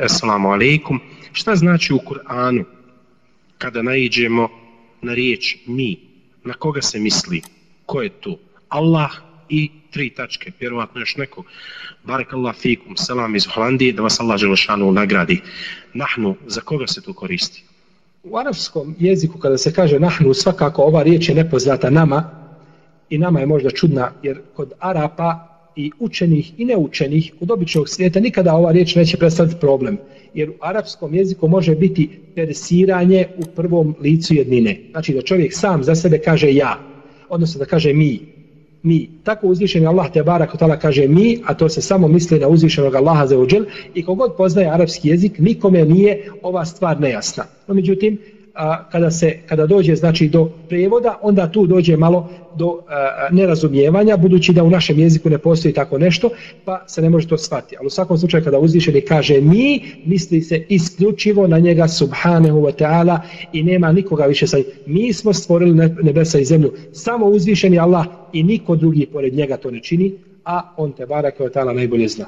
Assalamu alaikum. Šta znači u Kur'anu kada naiđemo na riječ mi? Na koga se misli? Ko je tu? Allah i tri tačke. Vjerovatno još neko. Barek Allah fikum. Salam iz Holandije. Da vas Allah želešanu nagradi. Nahnu. Za koga se tu koristi? U arapskom jeziku kada se kaže nahnu svakako ova riječ je nepoznata nama i nama je možda čudna jer kod Arapa i učenih i neučenih od običnog svijeta nikada ova riječ neće predstaviti problem. Jer u arapskom jeziku može biti persiranje u prvom licu jednine. Znači da čovjek sam za sebe kaže ja, odnosno da kaže mi. Mi. Tako uzvišeni Allah te barak tala kaže mi, a to se samo misli na uzvišenog Allaha za uđel. I kogod poznaje arapski jezik, nikome nije ova stvar nejasna. No, međutim, a, kada se kada dođe znači do prevoda onda tu dođe malo do a, nerazumijevanja budući da u našem jeziku ne postoji tako nešto pa se ne može to shvatiti. Ali u svakom slučaju kada uzvišeni kaže mi misli se isključivo na njega subhanahu wa ta'ala i nema nikoga više sa mi smo stvorili nebesa i zemlju. Samo uzvišeni Allah i niko drugi pored njega to ne čini a on te barake wa ta'ala najbolje zna.